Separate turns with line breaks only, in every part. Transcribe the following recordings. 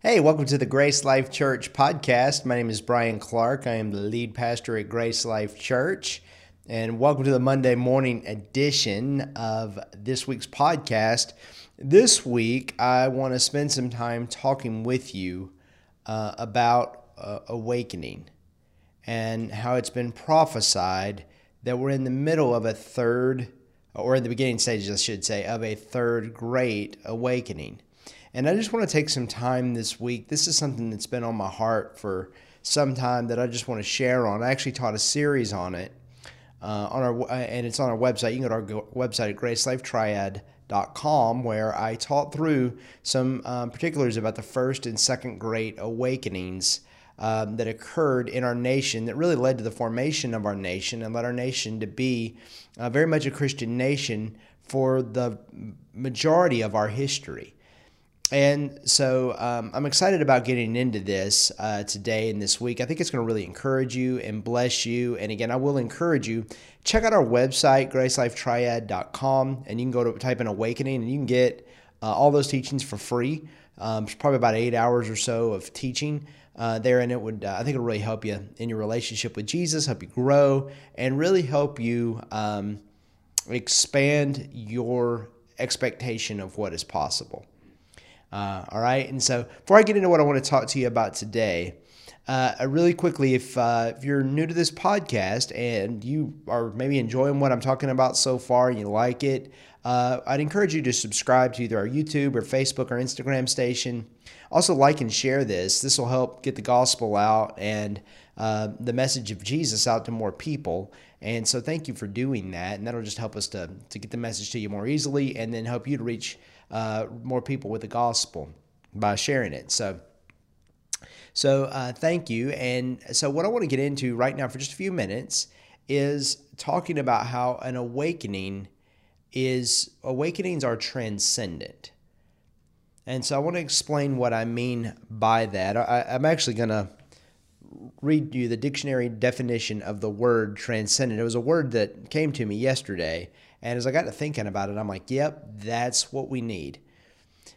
Hey, welcome to the Grace Life Church podcast. My name is Brian Clark. I am the lead pastor at Grace Life Church. And welcome to the Monday morning edition of this week's podcast. This week, I want to spend some time talking with you uh, about uh, awakening and how it's been prophesied that we're in the middle of a third, or in the beginning stages, I should say, of a third great awakening. And I just want to take some time this week. This is something that's been on my heart for some time that I just want to share on. I actually taught a series on it uh, on our and it's on our website. You can go to our website at gracelifetriad.com where I taught through some um, particulars about the first and second great awakenings um, that occurred in our nation that really led to the formation of our nation and led our nation to be uh, very much a Christian nation for the majority of our history. And so um, I'm excited about getting into this uh, today and this week. I think it's going to really encourage you and bless you. And again, I will encourage you check out our website gracelifetriad.com, and you can go to type in awakening, and you can get uh, all those teachings for free. Um, it's probably about eight hours or so of teaching uh, there, and it would uh, I think it'll really help you in your relationship with Jesus, help you grow, and really help you um, expand your expectation of what is possible. Uh, all right. And so before I get into what I want to talk to you about today, uh, really quickly, if, uh, if you're new to this podcast and you are maybe enjoying what I'm talking about so far and you like it, uh, I'd encourage you to subscribe to either our YouTube or Facebook or Instagram station. Also, like and share this. This will help get the gospel out and uh, the message of Jesus out to more people. And so, thank you for doing that. And that'll just help us to, to get the message to you more easily and then help you to reach uh, more people with the gospel by sharing it. So, so uh, thank you. And so, what I want to get into right now for just a few minutes is talking about how an awakening is awakenings are transcendent. And so, I want to explain what I mean by that. I, I'm actually going to read you the dictionary definition of the word transcendent. It was a word that came to me yesterday and as I got to thinking about it, I'm like, yep, that's what we need.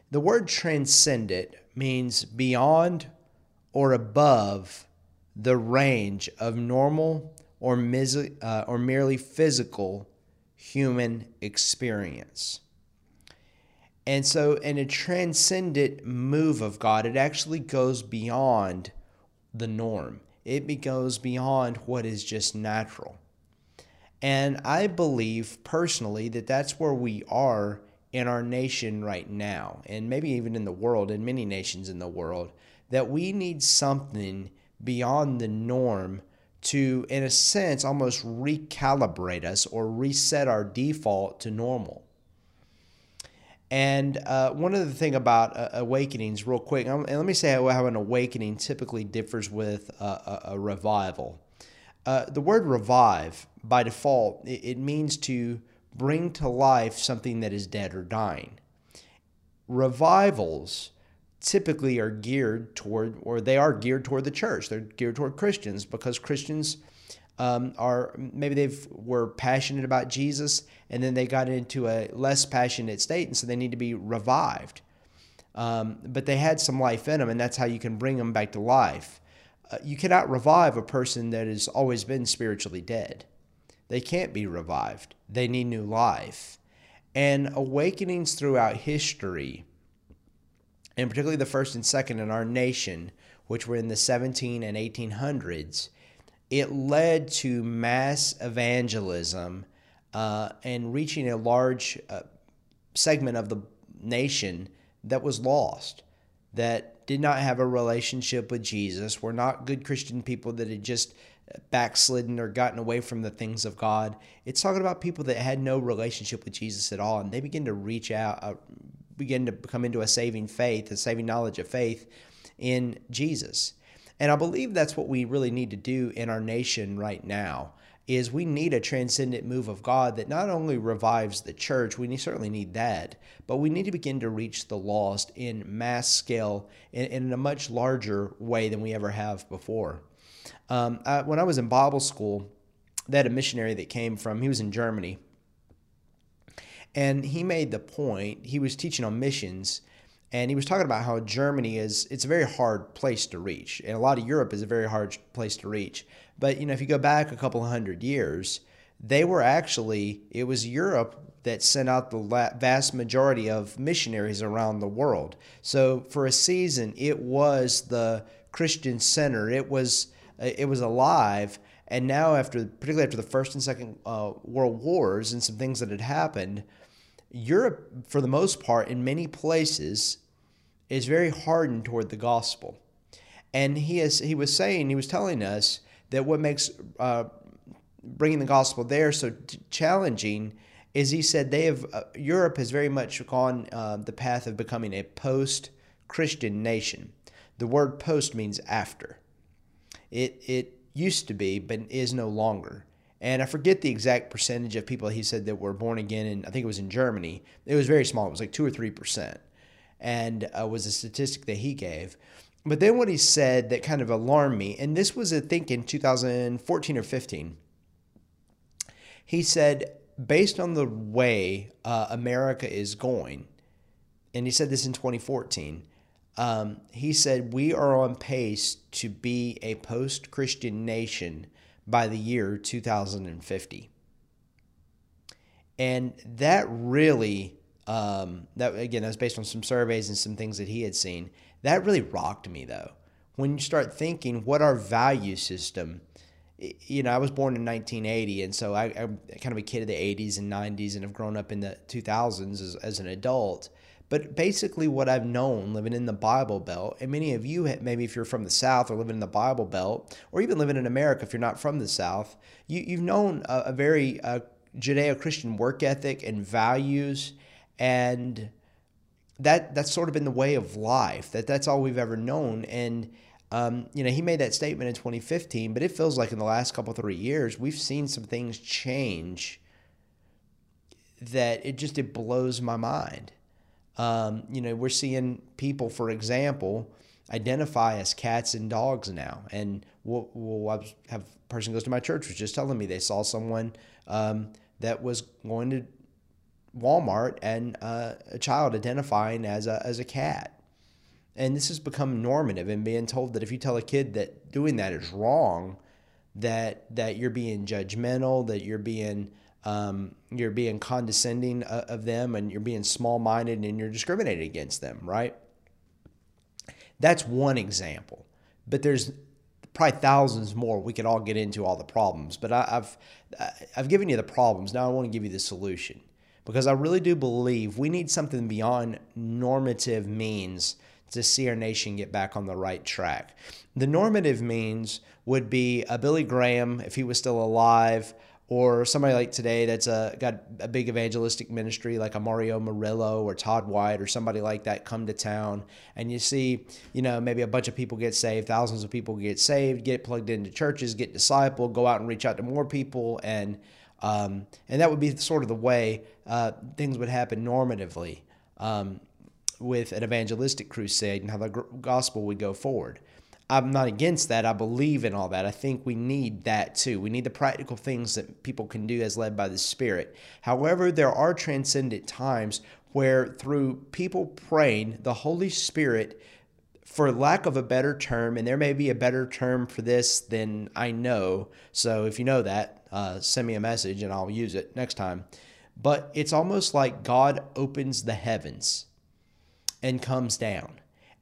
The word transcendent means beyond or above the range of normal or, mis- uh, or merely physical human experience. And so, in a transcendent move of God, it actually goes beyond the norm, it goes beyond what is just natural. And I believe personally that that's where we are in our nation right now, and maybe even in the world, in many nations in the world, that we need something beyond the norm to, in a sense, almost recalibrate us or reset our default to normal. And uh, one other thing about uh, awakenings, real quick, and let me say how, an awakening typically differs with a, a revival. Uh, the word revive, by default, it, it means to bring to life something that is dead or dying. Revivals typically are geared toward, or they are geared toward the church. They're geared toward Christians because Christians um, are maybe they were passionate about Jesus and then they got into a less passionate state, and so they need to be revived. Um, but they had some life in them, and that's how you can bring them back to life. Uh, you cannot revive a person that has always been spiritually dead. They can't be revived, they need new life. And awakenings throughout history, and particularly the first and second in our nation, which were in the 17 and 1800s, it led to mass evangelism uh, and reaching a large uh, segment of the nation that was lost, that did not have a relationship with Jesus, were not good Christian people that had just backslidden or gotten away from the things of God. It's talking about people that had no relationship with Jesus at all, and they begin to reach out, uh, begin to come into a saving faith, a saving knowledge of faith in Jesus. And I believe that's what we really need to do in our nation right now is we need a transcendent move of God that not only revives the church, we certainly need that, but we need to begin to reach the lost in mass scale in, in a much larger way than we ever have before. Um, I, when I was in Bible school, they had a missionary that came from, he was in Germany, and he made the point, he was teaching on missions, and he was talking about how Germany is it's a very hard place to reach, and a lot of Europe is a very hard place to reach. But you know, if you go back a couple hundred years, they were actually it was Europe that sent out the vast majority of missionaries around the world. So for a season, it was the Christian center. It was it was alive, and now after particularly after the first and second uh, world wars and some things that had happened Europe, for the most part, in many places, is very hardened toward the gospel. And he is he was saying he was telling us that what makes uh, bringing the gospel there so t- challenging is he said they have uh, Europe has very much gone uh, the path of becoming a post Christian nation. The word post means after. It it used to be, but is no longer. And I forget the exact percentage of people he said that were born again, and I think it was in Germany. It was very small. It was like two or three percent, and uh, was a statistic that he gave. But then what he said that kind of alarmed me, and this was I think in 2014 or 15. He said, based on the way uh, America is going, and he said this in 2014. Um, he said we are on pace to be a post-Christian nation by the year 2050. And that really, um, that again, that was based on some surveys and some things that he had seen. That really rocked me though. When you start thinking what our value system, you know, I was born in 1980, and so I, am kind of a kid of the 80s and 90s, and have grown up in the 2000s as, as an adult. But basically, what I've known living in the Bible Belt, and many of you, maybe if you're from the South or living in the Bible Belt, or even living in America if you're not from the South, you, you've known a, a very uh, Judeo Christian work ethic and values. And that that's sort of been the way of life. That that's all we've ever known. And um, you know, he made that statement in 2015, but it feels like in the last couple three years we've seen some things change. That it just it blows my mind. Um, you know, we're seeing people, for example, identify as cats and dogs now. And we'll, we'll have a person goes to my church was just telling me they saw someone um, that was going to Walmart and uh, a child identifying as a, as a cat. And this has become normative and being told that if you tell a kid that doing that is wrong, that that you're being judgmental, that you're being um, you're being condescending uh, of them and you're being small minded and you're discriminating against them, right? That's one example. But there's probably thousands more. We could all get into all the problems, but I, have I've given you the problems. Now I want to give you the solution because I really do believe we need something beyond normative means to see our nation get back on the right track. The normative means would be a Billy Graham if he was still alive or somebody like today that's a, got a big evangelistic ministry like a Mario Murillo or Todd White or somebody like that come to town and you see, you know, maybe a bunch of people get saved, thousands of people get saved, get plugged into churches, get discipled, go out and reach out to more people and um, and that would be sort of the way uh, things would happen normatively um, with an evangelistic crusade and how the gospel would go forward. I'm not against that. I believe in all that. I think we need that too. We need the practical things that people can do as led by the Spirit. However, there are transcendent times where, through people praying, the Holy Spirit, for lack of a better term, and there may be a better term for this than I know. So if you know that, uh, send me a message and I'll use it next time. But it's almost like God opens the heavens and comes down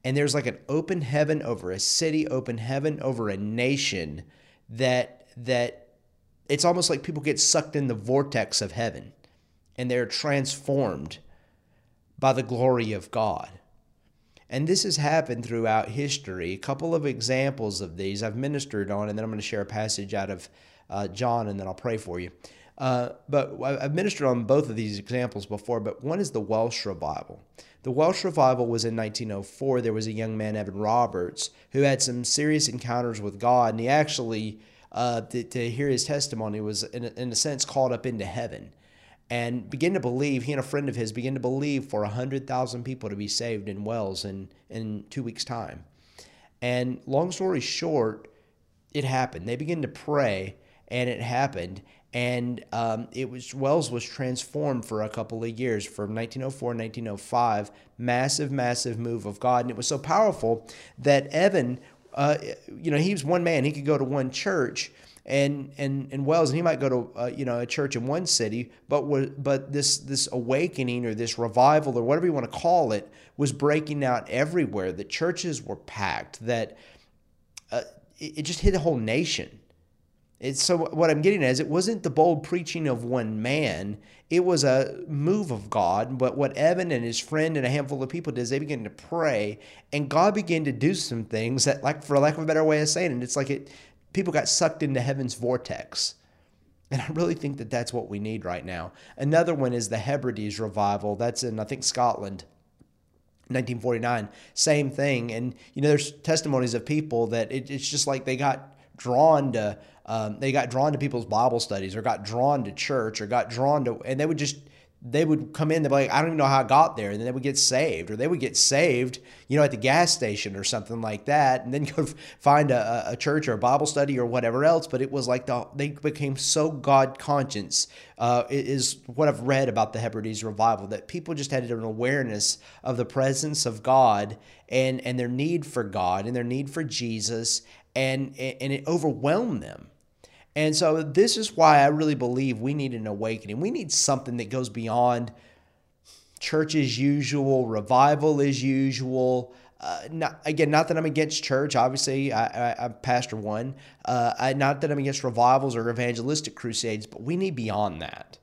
and there's like an open heaven over a city, open heaven over a nation that that it's almost like people get sucked in the vortex of heaven and they're transformed by the glory of God. And this has happened throughout history. A couple of examples of these I've ministered on, and then I'm going to share a passage out of uh, John, and then I'll pray for you. Uh, but I've ministered on both of these examples before, but one is the Welsh revival. The Welsh revival was in 1904. There was a young man, Evan Roberts, who had some serious encounters with God, and he actually, uh, to, to, hear his testimony, was in a, in a sense called up into heaven and began to believe, he and a friend of his began to believe for 100,000 people to be saved in Wales in, in two weeks' time. And long story short, it happened. They began to pray, and it happened. And um, it was Wales was transformed for a couple of years from 1904 1905 massive massive move of God. And it was so powerful that Evan uh, you know he was one man. He could go to one church and and and Wales and he might go to uh, you know a church in one city but but this this awakening or this revival or whatever you want to call it was breaking out everywhere. The churches were packed that uh, it, it just hit the whole nation it's so what I'm getting at is it wasn't the bold preaching of one man. It was a move of God. But what Evan and his friend and a handful of people did is they began to pray, and God began to do some things that, like for lack of a better way of saying it, it's like it people got sucked into heaven's vortex. And I really think that that's what we need right now. Another one is the Hebrides revival. That's in I think Scotland. 1949, same thing. And you know, there's testimonies of people that it, it's just like they got drawn to um, they got drawn to people's Bible studies or got drawn to church or got drawn to, and they would just, they would come in, they'd be like, I don't even know how I got there. And then they would get saved or they would get saved, you know, at the gas station or something like that. And then go find a, a church or a Bible study or whatever else. But it was like the, they became so God conscious, uh, is what I've read about the Hebrides revival, that people just had an awareness of the presence of God and, and their need for God and their need for Jesus. And, and it overwhelmed them and so this is why I really believe we need an awakening. We need something that goes beyond church as usual, revival as usual. Uh, not, again, not that I'm against church. Obviously, I, I, I pastor one. Uh, I, not that I'm against revivals or evangelistic crusades, but we need beyond that.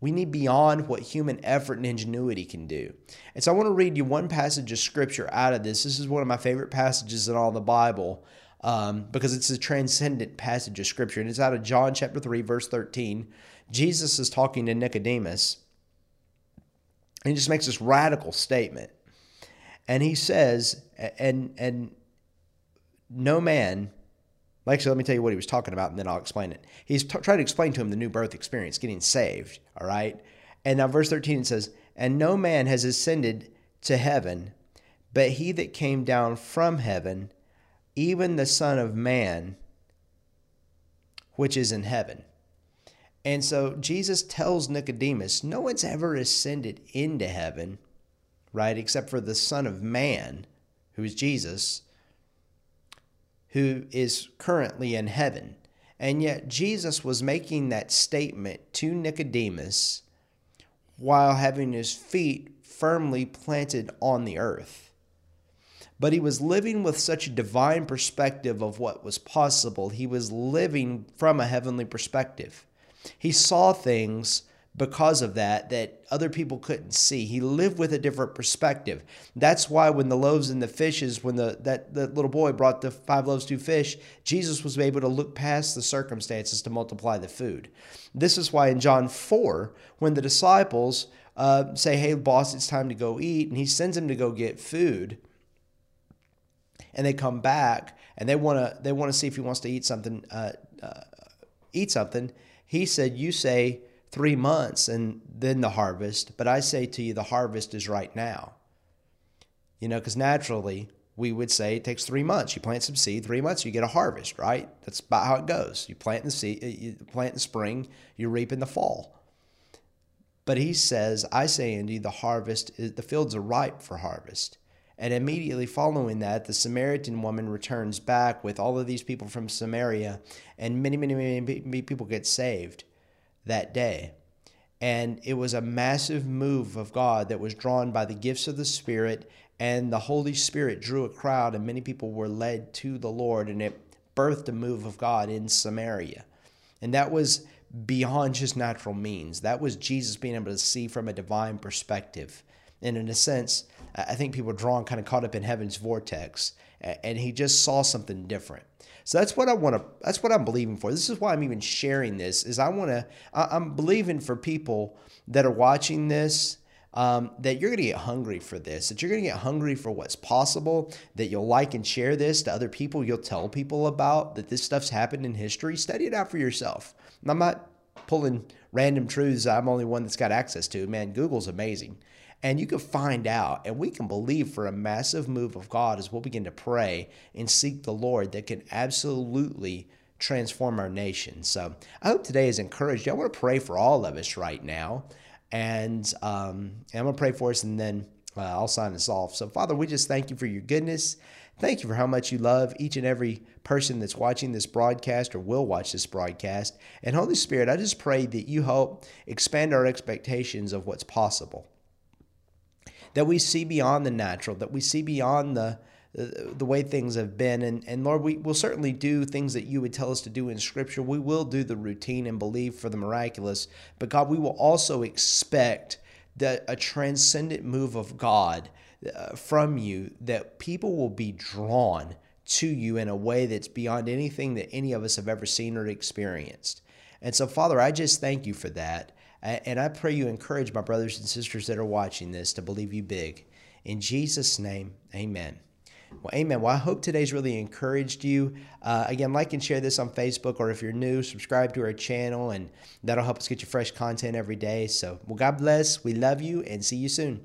We need beyond what human effort and ingenuity can do. And so I want to read you one passage of scripture out of this. This is one of my favorite passages in all the Bible um, because it's a transcendent passage of scripture. And it's out of John chapter 3, verse 13. Jesus is talking to Nicodemus, and he just makes this radical statement. And he says, and and no man, actually, let me tell you what he was talking about, and then I'll explain it. He's t- trying to explain to him the new birth experience, getting saved, all right? And now, verse 13 it says, And no man has ascended to heaven, but he that came down from heaven, even the Son of Man, which is in heaven. And so Jesus tells Nicodemus, no one's ever ascended into heaven, right, except for the Son of Man, who is Jesus, who is currently in heaven. And yet Jesus was making that statement to Nicodemus while having his feet firmly planted on the earth but he was living with such a divine perspective of what was possible. He was living from a heavenly perspective. He saw things because of that that other people couldn't see. He lived with a different perspective. That's why when the loaves and the fishes, when the that the little boy brought the five loaves, two fish, Jesus was able to look past the circumstances to multiply the food. This is why in John 4, when the disciples uh, say, Hey, boss, it's time to go eat, and he sends them to go get food and they come back and they want to they want to see if he wants to eat something uh, uh, eat something. He said you say three months and then the harvest but i say to you the harvest is right now. You know because naturally we would say it takes three months. You plant some seed three months you get a harvest right? That's about how it goes. You plant in the seed you plant in spring you reap in the fall. But he says i say you the harvest is, the fields are ripe for harvest and immediately following that, the Samaritan woman returns back with all of these people from Samaria, and many, many, many people get saved that day. And it was a massive move of God that was drawn by the gifts of the Spirit, and the Holy Spirit drew a crowd, and many people were led to the Lord, and it birthed a move of God in Samaria. And that was beyond just natural means. That was Jesus being able to see from a divine perspective. And in a sense, I think people are drawn kind of caught up in heaven's vortex, and he just saw something different. So that's what I want to. That's what I'm believing for. This is why I'm even sharing this. Is I want to. I'm believing for people that are watching this. Um, that you're going to get hungry for this, that you're going to get hungry for what's possible, that you'll like and share this to other people, you'll tell people about that this stuff's happened in history. Study it out for yourself. I'm not pulling random truths I'm only one that's got access to. Man, Google's amazing. And you can find out, and we can believe for a massive move of God as we'll begin to pray and seek the Lord that can absolutely transform our nation. So I hope today has encouraged you. I want to pray for all of us right now. And, um, and I'm going to pray for us and then uh, I'll sign us off. So, Father, we just thank you for your goodness. Thank you for how much you love each and every person that's watching this broadcast or will watch this broadcast. And Holy Spirit, I just pray that you help expand our expectations of what's possible. That we see beyond the natural, that we see beyond the the way things have been. And, and Lord, we will certainly do things that you would tell us to do in Scripture. We will do the routine and believe for the miraculous. But God, we will also expect that a transcendent move of God uh, from you, that people will be drawn to you in a way that's beyond anything that any of us have ever seen or experienced. And so, Father, I just thank you for that. And I pray you encourage my brothers and sisters that are watching this to believe you big. In Jesus' name, amen. Well, amen. Well, I hope today's really encouraged you. Uh, again, like and share this on Facebook, or if you're new, subscribe to our channel, and that'll help us get you fresh content every day. So, well, God bless. We love you, and see you soon.